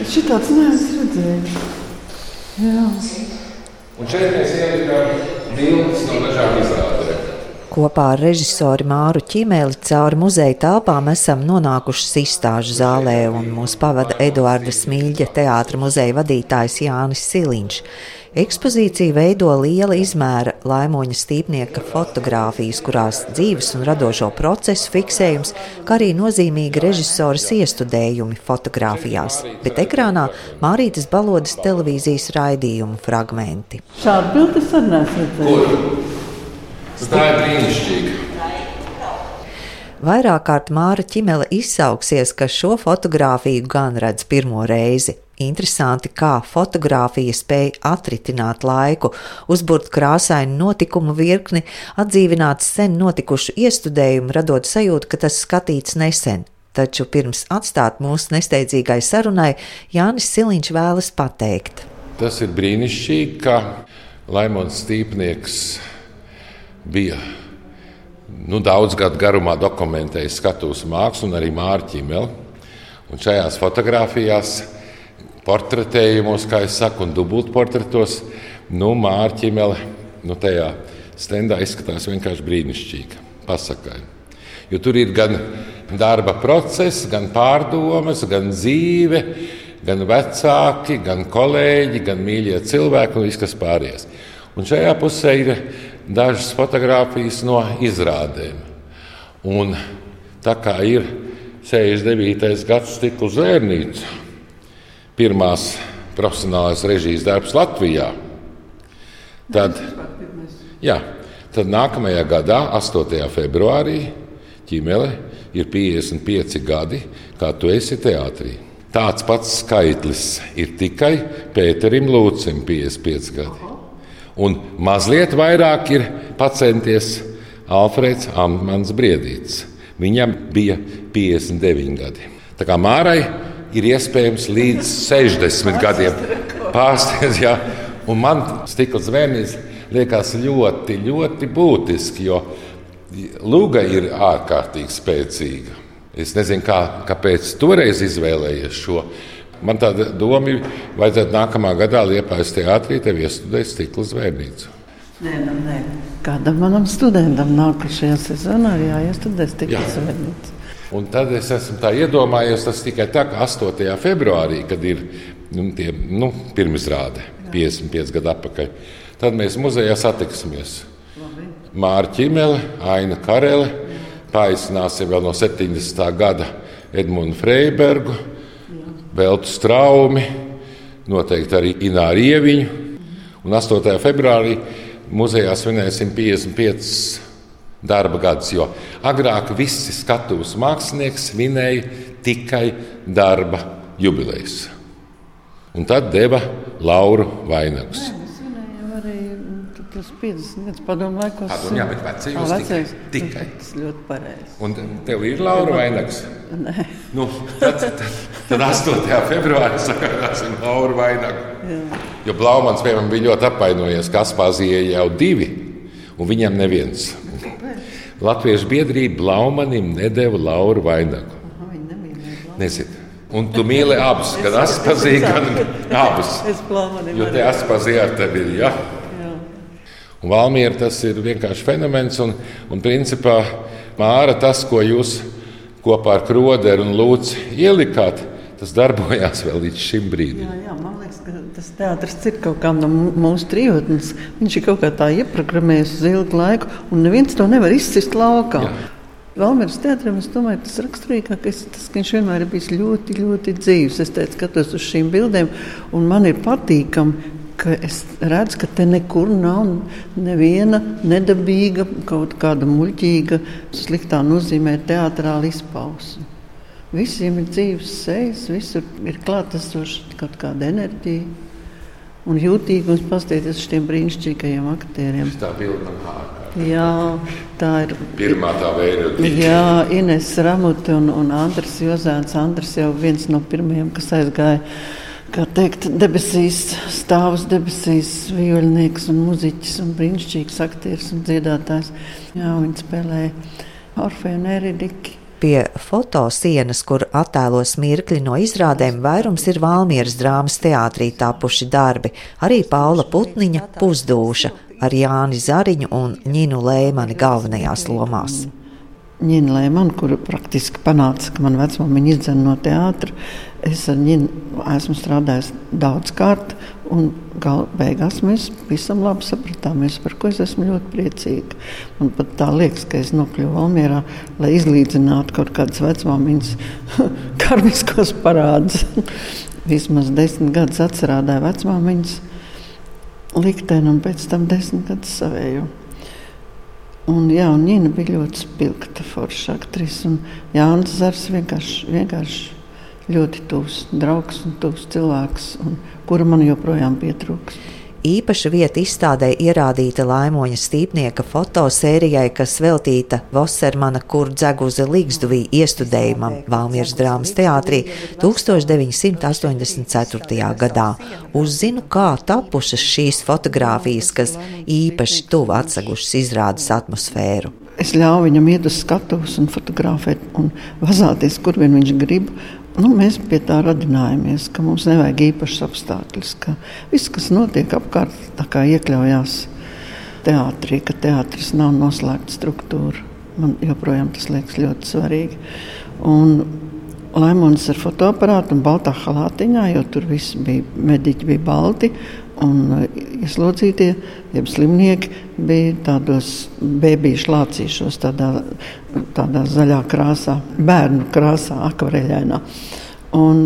Es šitāds neesmu redzējis. Jā. Un šeit mēs ielikām bildes no dažām izrādēm. Kopā ar režisoru Māru Čimēli cauri muzeja telpām esam nonākuši izstāžu zālē, un mūs pavada Eduarda Smīļa teātra muzeja vadītājs Jānis Siliņš. Ekspozīcija veido liela izmēra laimoņa stīpnieka fotogrāfijas, kurās dzīves un radošo procesu fiksējums, kā arī nozīmīgi režisoras iestudējumi fotografijās, bet ekrānā Mārītas Balodas televīzijas raidījumu fragmenti. Šādu bildi es arī neesmu redzējis. Tā ir brīnišķīga. Vairāk kārt Māra Čimele izsauksies, ka šo fotografiju gan redz pirmo reizi. Interesanti, kā fotografija spēja atritināt laiku, uzbūvēt krāsainu notikumu virkni, atdzīvināt sen notikušu iestudējumu, radot sajūtu, ka tas skatīts nesen. Taču pirms atstāt mūsu nesteidzīgai sarunai, Jānis Siliņš vēlas pateikt. Tas ir brīnišķīgi, ka Laimons Stīpnieks bija nu, daudz gadu garumā dokumentējis skatuves mākslu un arī mārķīmeli. Un šajās fotografijās, portretējumos, kā es saku, un dubultportretos, nu, mārķīmeli nu, tajā stendā izskatās vienkārši brīnišķīgi. Pasakai. Jo tur ir gan darba process, gan pārdomas, gan dzīve, gan vecāki, gan kolēģi, gan mīļie cilvēki un viss, kas pārējais. Un šajā pusē ir dažas fotogrāfijas no izrādēm. Un tā kā ir 69. gadsimta stikla zvērnīca, pirmās profesionālais režijas darbs Latvijā, tad, jā, tad nākamajā gadā, 8. februārī, ķīmele ir 55 gadi, kā tu esi teātrī. Tāds pats skaitlis ir tikai Pēterim Lūcim 55 gadi. Un mazliet vairāk ir pacienties Alfrēds Amants Briedīts. Viņam bija 59 gadi. Tā kā Mārai ir iespējams līdz 60 gadiem pārstāvēt, ja, un man stikla zvēnis liekas ļoti, ļoti būtiski, jo Lūga ir ārkārtīgi spēcīga. Es nezinu, kā, kāpēc toreiz izvēlējies šo. Man tāda doma ir, vajadzētu nākamā gadā Liepājas teātrī tev iestudēt stikla zvērnīcu. Nē, nu, nē. Kādam manam studentam nākamajā sezonā jāiestudē stikla Jā. Un tad es esmu tā iedomājies, tas tikai tā, ka 8. februārī, kad ir nu, tie, nu, pirmizrāde, 55 gadu atpakaļ, tad mēs muzejā satiksimies. Mārķa Čimele, Aina Karele, paaicināsim vēl no 70. gada Edmundu Freibergu, Veltu Straumi, noteikti arī Ināru Ieviņu. Un 8. februārī muzejā svinēsim 55 darba gadus, jo agrāk visi skatuves mākslinieki svinēja tikai darba jubilejas. Un tad deva Lauru vainagus. Arī mm, tas 50 gadus padomu laikos. Padomu, jā, bet vecajos Ā, tikai- vecajos. tikai. Tas ļoti pareizi. Un tev ir Laura vainags? Nē, Nu, tad, tad, tad 8. februārī sakārtosim Lauru vainagu. Jo Blaumans piemēram, bija ļoti apvainojies, ka Aspāzijai jau divi, un viņam neviens. Latviešu biedrība Blaumanim nedēva Lauru vainagu. Nezinu. Un tu mīli abus, gan Aspāziju, gan abus. Jo te Aspāzijā ar tevi ir. Ja? Un Valmiera tas ir vienkārši fenomens. Un, un principā Māra tas, ko jūs kopā ar Kroderu un Lūci ielikāt, tas darbojās vēl līdz šim brīdim. Jā, jā, man liekas, ka tas teātris ir kaut kā no mūsu trijotnes. Viņš ir kaut kā tā ieprogrammējis uz ilgu laiku, un neviens to nevar izcist laukā. Jā. Valmīras teātrim, es domāju, tas raksturīgākais ir tas, ka viņš vienmēr ir bijis ļoti, ļoti dzīves. Es teicu, skatos uz šīm bildēm, un man ir patīkami, ka es redzu, ka te nekur nav neviena nedabīga, kaut kāda muļķīga, sliktā nozīmē teātrāla izpausme. Visiem ir dzīves sejas, visur ir klātesoša kaut kāda enerģija. Un jūtīgums paskatīties uz šiem brīnišķīgajiem aktieriem. Tā. Jā, tā ir. Pirmā tā veida Jā, Ines Ramute un, un Andris Jozēns. Andris jau viens no pirmajiem, kas aizgāja, kā teikt, debesīs, stāvus debesīs, violinieks un muziķis un brīnišķīgs aktieris un dziedātājs. Jā, viņi spēlēja Orfeju un Eridiki. Pie fotosienas, kur attēlos mirkļi no izrādēm, vairums ir Valmieras drāmas teātrī tapuši darbi, arī Paula Putniņa pusdūša ar Jāni Zariņu un Ņinu Lēmani galvenajās lomās. Ņina Lēmana, kur praktiski panāca, ka man vecmāmiņa izdzēra no teātra. Es ar viņu esmu strādājis daudz kārt, un gal, beigās mēs visam labi sapratāmies, par ko es esmu ļoti priecīga. Man pat tā liekas, ka es nokļuvu Valmierā, lai izlīdzinātu kaut kādas vecmāmiņas karmiskos parādus. Vismaz desmit gadus atcerādāju vecmāmiņas likteni un pēc tam desmit gadus savēju. Un, jā, un Nina bija ļoti spilgta, forša aktrise. Jānis Zars vienkārši, vienkārši ļoti tuvs draugs un tuvs cilvēks, un, kura man joprojām pietrūkst. Īpaša vieta izstādē ierādīta Laimoņa Stīpnieka fotosērijai, kas veltīta Vosermana Kurdzegūza Ligzduvī iestudējumam Valmieras drāmas teātrī 1984. gadā. Uzzinu, kā tapušas šīs fotogrāfijas, kas īpaši tuvu atsagušas izrādes atmosfēru. Es ļauju viņam iet uz skatuves un fotografēt un vazāties, kur vien viņš grib. Nu, mēs pie tā radinājāmies, ka mums nevajag īpašs apstākļus, ka viss, kas notiek apkārt, iekļaujās teātrī, ka teātris nav noslēgta struktūra. Man joprojām tas liekas ļoti svarīgi. Un Laimons ar fotoaparātu un baltā halātiņā, jo tur viss bija, mediķi bija balti. Un ieslodzītie, jeb slimnieki, bija tādos bēbīšu lācīšos, tādā, tādā zaļā krāsā, bērnu krāsā, akvareļainā. Un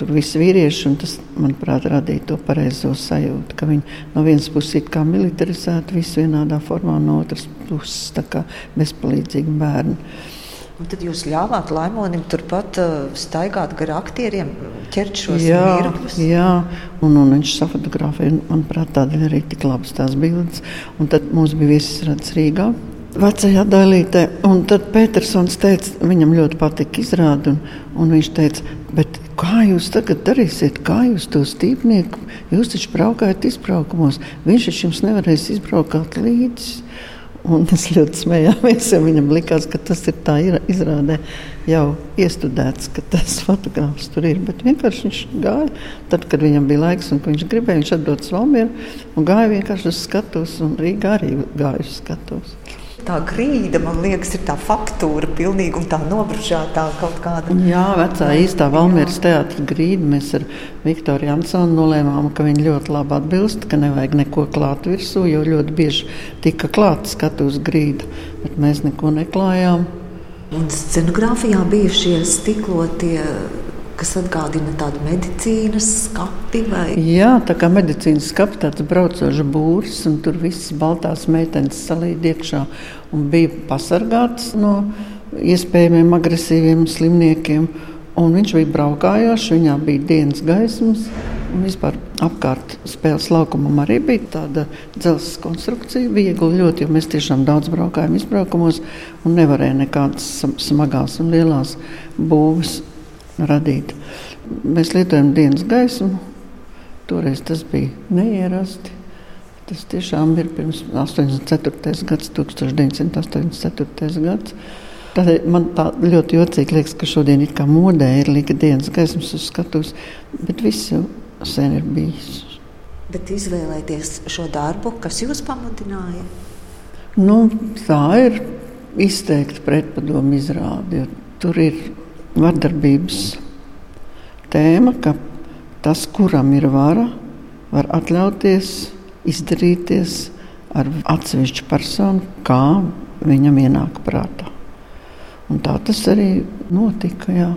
tur viss vīrieši, un tas, manuprāt, radīja to pareizo sajūtu, ka viņi no vienas puses ir kā militarizēti, visi vienādā formā, no otras puses tā kā bezpalīdzīgi bērni. Un tad jūs ļāvāt Laimonim turpat uh, staigāt gar aktieriem, ķert šos mirkļus. Jā, un, un viņš safotografēja, manuprāt, tādēļ arī tik labas tās bildes. Un tad mums bija viesis redzes Rīgā. Vecajā daļītē, un tad Petersons teica, viņam ļoti patika izrādi, un, un viņš teica, bet kā jūs tagad darīsiet, kā jūs to stīpnieku, jūs taču braukājat izbraukumos, viņš taču jums nevarēs izbraukāt līdzi. Un mēs ļoti smējāmies, jo viņam likās, ka tas ir tā izrādē jau iestudēts, ka tas fotogrāfs tur ir. Bet vienkārši viņš gāja, tad, kad viņam bija laiks un viņš gribēja, viņš uz Valmieru un gāja vienkārši uz skatuves, un Rīgā arī gāja uz skatuves. Tā grīda, man liekas, ir tā faktūra, pilnīgi un tā nobružātā kaut kāda. Jā, vecā īstā Valmieras teātris grīda. Mēs ar Viktoru Jansonu nolēmām, ka viņa ļoti labi atbilst, ka nevajag neko klāt virsū, jo ļoti bieži tika klāta skatuves grīda, bet mēs neko neklājām. Un scenogrāfijā bija šie stiklotie kas atgādina tādu medicīnas skati. Vai? Jā, tā kā medicīnas skats, tāds braucošs būris, un tur viss baltās meitenes salīd iekšā un bija pasargāts no iespējamiem agresīviem slimniekiem. Un viņš bija braukājošs, viņā bija dienas gaismas. Un vispār apkārt spēles laukumam arī bija tāda dzelzceļa konstrukcija. Viegli ļoti, jo mēs tiešām daudz braukājām izbraukumos un nevarēja nekādas smagās un lielās būvas radīt. Mēs lietojam dienas gaismu. Toreiz tas bija neierasti. Tas tiešām ir pirms 84. gads, 1984. gads. Tādēļ man tā ļoti jocīgi liekas, ka šodien ir kā modē, ir lieka dienas gaismas uz skatuves, bet viss jau sen ir bijis. Bet izvēlēties šo darbu, kas jūs pamudināja? Nu, tā ir izteikti pretpadomu izrāde. Tur ir vardarbības tēma, ka tas, kuram ir vara, var atļauties izdarīties ar atsevišķu personu, kā viņam ienāk prātā. Un tā tas arī notika. Jā.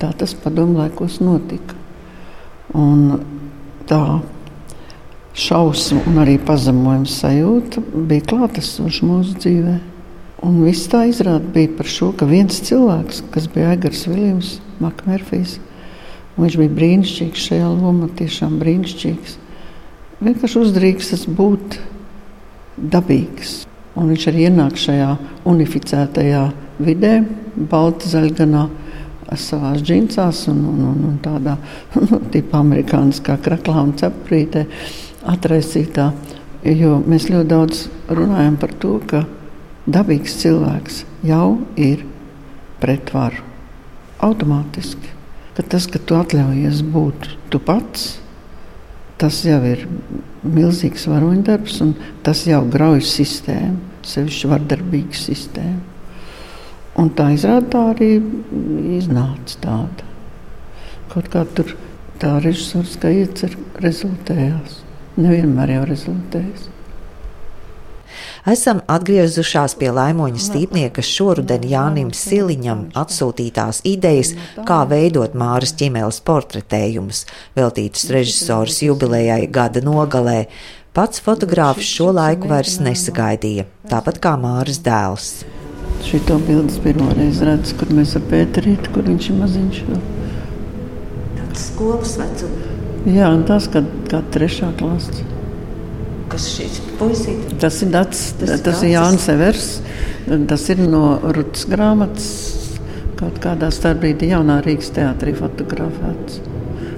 Tā tas padomu laikos notika. Un tā šausmu un arī pazemojuma sajūta bija klātesoša mūsu dzīvēm. Un viss tā izrāda bija par šo, ka viens cilvēks, kas bija Aigars Viljams, Makmērfijs, viņš bija brīnišķīgs šajā lomā, tiešām brīnišķīgs. Vienkārši uzdrīkstas būt dabīgs. Un viņš arī ienāk šajā unificētajā vidē, balti zaļganā, savā džinsās un, un, un, un tādā nu, tipā amerikāniskā kraklā un ceprītē atraisītā. Jo mēs ļoti daudz runājam par to, ka dabīgs cilvēks jau ir pretvaru automātiski. Ka tas, ka tu atļaujies būt tu pats, tas jau ir milzīgs varoņdarbs, un tas jau grauj sistēmu, sevišķi vardarbīgu sistēmu. Un tā izrāda tā arī iznāca tāda. Kaut kā tur tā režisoriskā iecer rezultējās. Nevienmēr jau rezultējas. Esam atgriezušās pie laimoņa stīpnieka šoruden Jānim Siliņam atsūtītās idejas, kā veidot Māras ķimeles portretējumus, veltītus režisoras jubilejai gada nogalē. Pats fotogrāfs šo laiku vairs nesagaidīja, tāpat kā Māras dēls. Šito bildes pirmo reizi redzu, kur mēs ar Pēterītu, kur viņš ir maziņš. Skolas vecums. Jā, un tas, kad kā trešā klasa kas šis puisītis? Tas ir Dats, tas, tas ir Jānis Evers. Tas ir no Rutas grāmatas. Kaut kādā starpbrīdī jaunā Rīgas teātrī fotografēts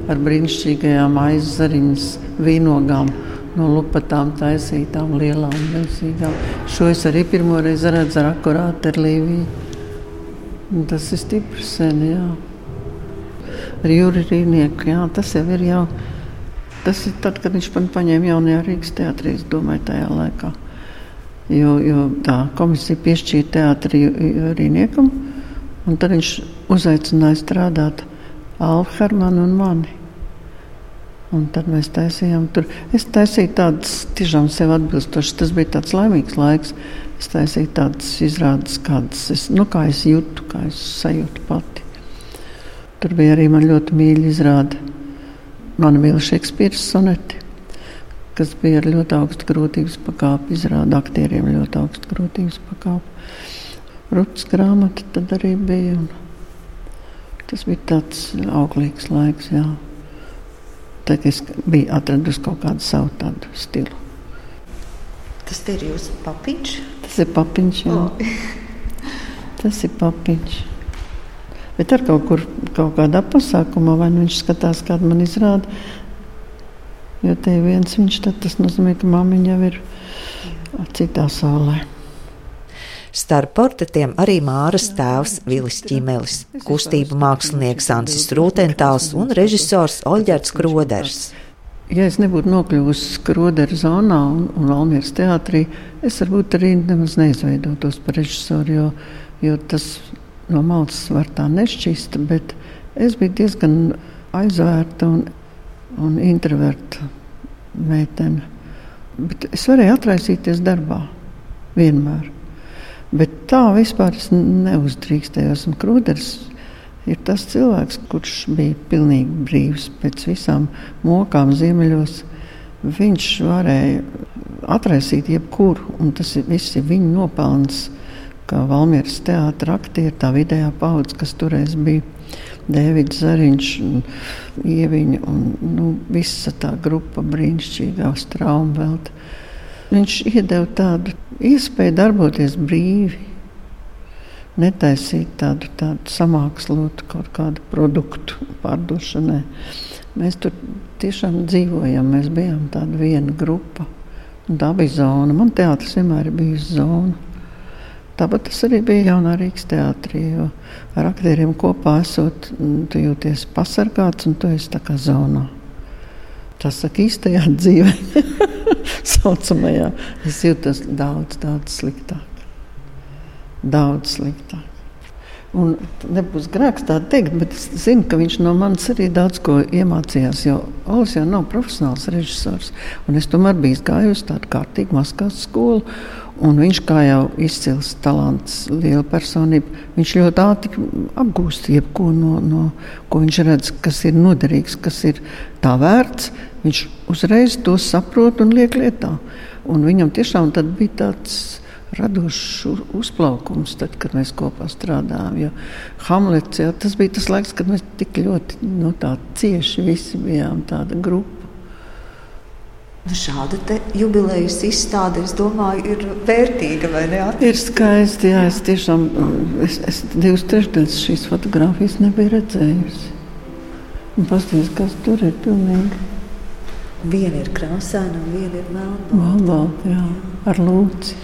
ar brīnišķīgajām aizzariņas vīnogām. No lupatām taisītām, lielām, milzīgām. Šo es arī pirmo reizi redzu ar akurātu ar Līviju. Tas ir stiprs sen, jā. Ar Juri Rīnieku, jā, tas jau ir jau. Tas ir tad, kad viņš man paņēma jaunajā Rīgas teātrī, es domāju, tajā laikā. Jo, jo tā komisija piešķīra teātrī Rīniekam, un tad viņš uzaicināja strādāt Alfu Hermanu un mani. Un tad mēs taisījām tur. Es taisīju tādas tiešām sev atbilstošas. Tas bija tāds laimīgs laiks. Es taisīju tādas izrādes, kādas es, nu, kā es jūtu, kā es sajūtu pati. Tur bija arī man ļoti mīļa izrāde Mana mīla Šekspīras soneti, kas bija ar ļoti augstu grūtības pakāpi, izrāda aktieriem ļoti augstu grūtības pakāpi. Rutas grāmata tad arī bija. Tas bija tāds auglīgs laiks, jā. Tad es biju atradusi kaut kādu savu tādu stilu. Tas ir jūsu papiņš? Tas ir papiņš, jā. Oh. Tas ir papiņš. Bet ar kaut kur, kaut kādā pasākumā, vai nu viņš skatās, kāda man izrāda. Jo te ir viens viņš, tad tas nozīmē, ka māmiņa jau ir citā saulē. Starp portretiem arī Māras tēvs Vilis Čimelis, kustību mākslinieks Ansis Rūtentāls un režisors Oļģerts Kroders. Ja es nebūtu nokļuvusi Skrodera zonā un, un Valmieras teātrī, es varbūt arī nemaz neizveidotos par režisoru, jo, jo tas no malas var tā nešķist, bet es biju diezgan aizvērta un, un introverta meitene. Bet es varēju atraisīties darbā vienmēr. Bet tā vispār neuzdrīkstējos. Un Krūderis ir tas cilvēks, kurš bija pilnīgi brīvs pēc visām mokām ziemeļos. Viņš varēja atraisīt jebkuru, un tas ir, viss ir viņa nopelns kā Valmieras teātris aktieri, tā vidējā paudze, kas toreiz bija Dēvids Zariņš, Ieviņa un nu, visa tā grupa brīnišķīgā straumvelta. Viņš iedeva tādu iespēju darboties brīvi, netaisīt tādu, tādu samākslotu kaut kādu produktu pārdošanai. Mēs tur tiešām dzīvojam, mēs bijām tāda viena grupa. Un tā bija zona. Man teātris vienmēr bijis zona. Tāpat tas arī bija jaunā Rīgas teātrī. Ar aktieriem kopā esot, tu jūties pasargāts un tu esi tā kā zonā. Tas saka īstajā dzīvē, saucamajā. Es jūtos daudz, daudz sliktāk. Daudz sliktāk. Un nebūs grēks tā teikt, bet es zinu, ka viņš no manis arī daudz ko iemācījās. Jo Olis jau nav profesionāls režisors. Es tomēr biju gājis uz tādu kārtīgu maskās skolu. Un viņš, kā jau izcils talants, liela personība, viņš ļoti ātri apgūst jebko no, no ko viņš redz, kas ir noderīgs, kas ir tā vērts. Viņš uzreiz to saprot un liek lietā. Un viņam tiešām bija tāds radošs uzplaukums, tad, kad mēs kopā strādājām. Jo Hamlets, jā, tas bija tas laiks, kad mēs tik ļoti nu, cieši visi bijām tāda grupa. Nu, šāda jubilejas izstāde, es domāju, ir vērtīga vai ne? Ir skaisti, jā, es tiešām es, es divas trešdaļas šīs fotogrāfijas nebiju redzējusi. Pastāstiet, kas tur ir pilnīgi. Viena ir krāsaina, un viena ir melna. Melnbalta, jā, ar lūci.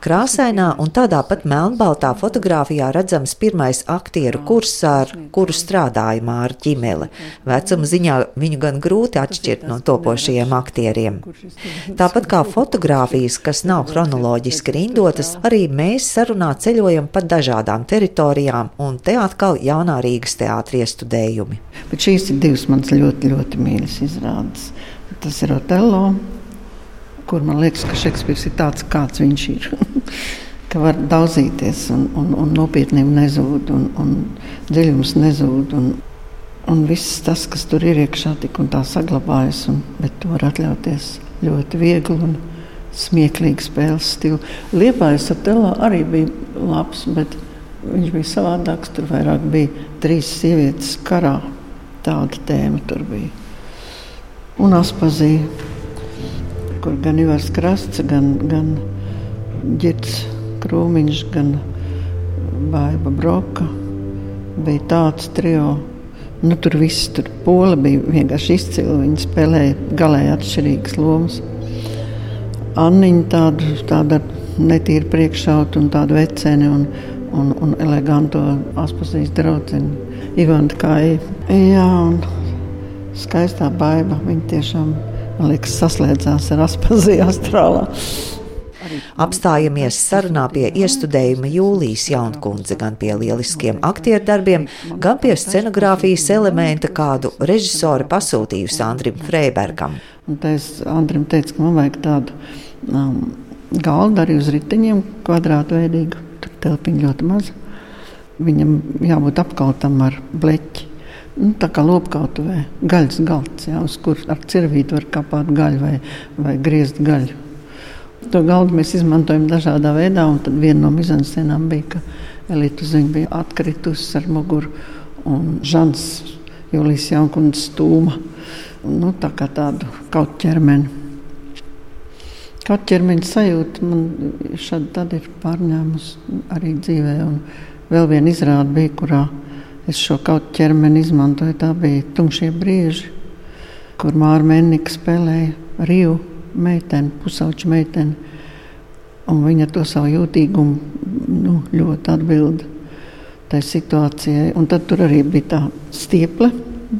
Krāsainā un tādā pat melnbaltā fotografijā redzams pirmais aktieru kurs, ar kuru strādāja Māra Ķimele. Vecuma ziņā viņu gan grūti atšķirt no topošajiem aktieriem. Tāpat kā fotografijas, kas nav chronoloģiski rindotas, arī mēs sarunā ceļojam pa dažādām teritorijām, un te atkal jaunā Rīgas teātris iestudējumi. Bet šīs ir divas manas ļoti, ļoti mīļas izrādes. Tas ir Otello, kur man liekas, ka Šekspīrs ir tāds, kāds viņš ir. ka var daudzīties, un, un, un nopietnība nezūd, un, un dziļums nezūd. Un, un viss tas, kas tur ir iekšā, tik un tā saglabājas, un, bet to var atļauties ļoti viegli un smieklīgi spēles stilu. Liepājas ar telā arī bija labs, bet viņš bija savādāks. Tur vairāk bija trīs sievietes karā. Tāda tēma tur bija. Un Aspazīja, kur gan Ivars Krasts, gan, gan Ģits Krūmiņš, gan Baiba Broka bija tāds trio. Nu, tur viss tur pola bija vienkārši izcili. Viņi spēlēja galēji atšķirīgas lomas. Anniņa tāda, tāda netīra priekšauta un tāda vecene un, un, un eleganto aspozīst draudzeni. Ivanta Kāja. Jā, un skaistā baiva. Viņa tiešām, man liekas, saslēdzās ar aspozīju astrālā. Apstājamies sarunā pie iestudējuma Jūlijas Jaunkundze, gan pie lieliskiem aktieru darbiem, gan pie scenogrāfijas elementa, kādu režisori pasūtījusi Andrim Freibergam. Un es Andrim teicu, ka man vajag tādu um, galdu arī uz riteņiem, kvadrātveidīgu, tur telpiņa ļoti maza. Viņam jābūt apkaltam ar bleķi. Nu, tā kā lopkautuvē, gaļas galds, jā, uz kuras ar cirvīti var kapāt gaļu vai, vai griezt gaļu. To galdu mēs izmantojam dažādā veidā, un tad viena no mizanscenām bija, ka Elīte Ziņa bija atkritusi ar muguru, un Žants Julijas Jaunkundas stūma, nu, tā kā tādu kaut ķermeni. Kaut ķermeņa sajūta man šādi tad ir pārņēmusi arī dzīvē, un vēl viena izrāda bija, kurā es šo kaut ķermeni izmantoju, tā bija tumšie brieži, kur Māra Mennika spēlēja Rīvu meitene, pusauģa meitene. Un viņa to savu jūtīgumu nu, ļoti atbild tai situācijai. Un tad tur arī bija tā stieple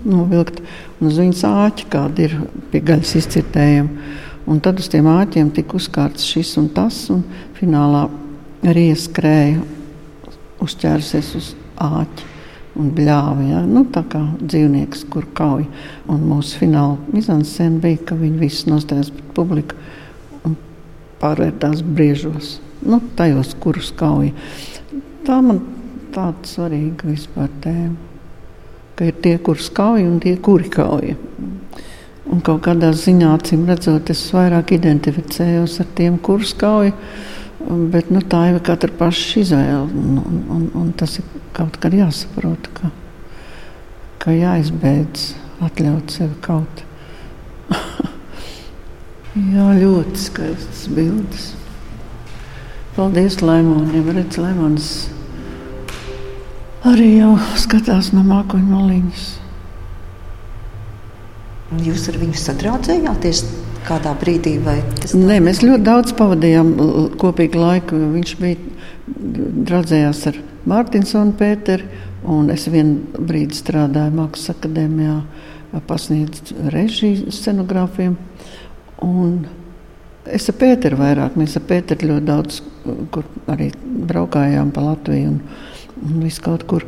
novilkt, un uz viņas āķa, kāda ir pie gaļas izcirtējuma. Un tad uz tiem āķiem tika uzkārts šis un tas, un finālā arī ieskrēja uzķērsies uz āķa un bļāva. Ja? Nu, tā kā dzīvnieks, kur kauj. Un mūsu fināla mizanscēna bija, ka viņi visi nostājās pret publiku un pārvērtās briežos, nu, tajos, kurus kauj. Tā man tāda svarīga vispār tēma. Ka ir tie, kurus kauj un tie, kuri kauj. Un kaut kādā ziņā, acīm redzot, es vairāk identificējos ar tiem, kurus kauj. Bet nu, tā ir katra paša izvēle. Un, un, un, un tas ir kaut kad jāsaprot, ka, ka jāizbeidz atļaut sev kaut. Jā, ļoti skaistas bildes. Paldies, Laimonam. Redz, Laimons arī jau skatās no mākoņu maliņas. Jūs ar viņu sadraudzējāties? Kādā brīdī? Nē, mēs ļoti daudz pavadījām kopīgi laiku. Viņš bija draudzējās ar Mārtiņsonu Pēteru, un es vienu brīdi strādāju Mākslas akadēmijā, pasniedzu režiju scenogrāfiem. Es ar Pēteru vairāk, mēs ar Pēteru ļoti daudz, kur arī braukājām pa Latviju un, un visu kaut kur.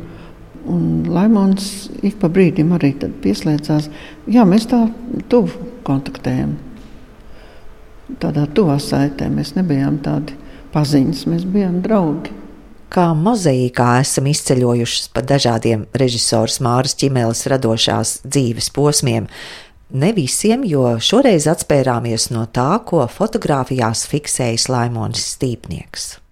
Un Laimons ik pa brīdim arī pieslēdzās. Jā, mēs tā tuvu kontaktējam tādā tuvā saitē. Mēs nebijām tādi paziņas, mēs bijām draugi. Kā mozaīkā esam izceļojuši pa dažādiem režisoru Māras ķimeles radošās dzīves posmiem. Ne visiem, jo šoreiz atspērāmies no tā, ko fotografijās fiksējis Laimons Stīpnieks.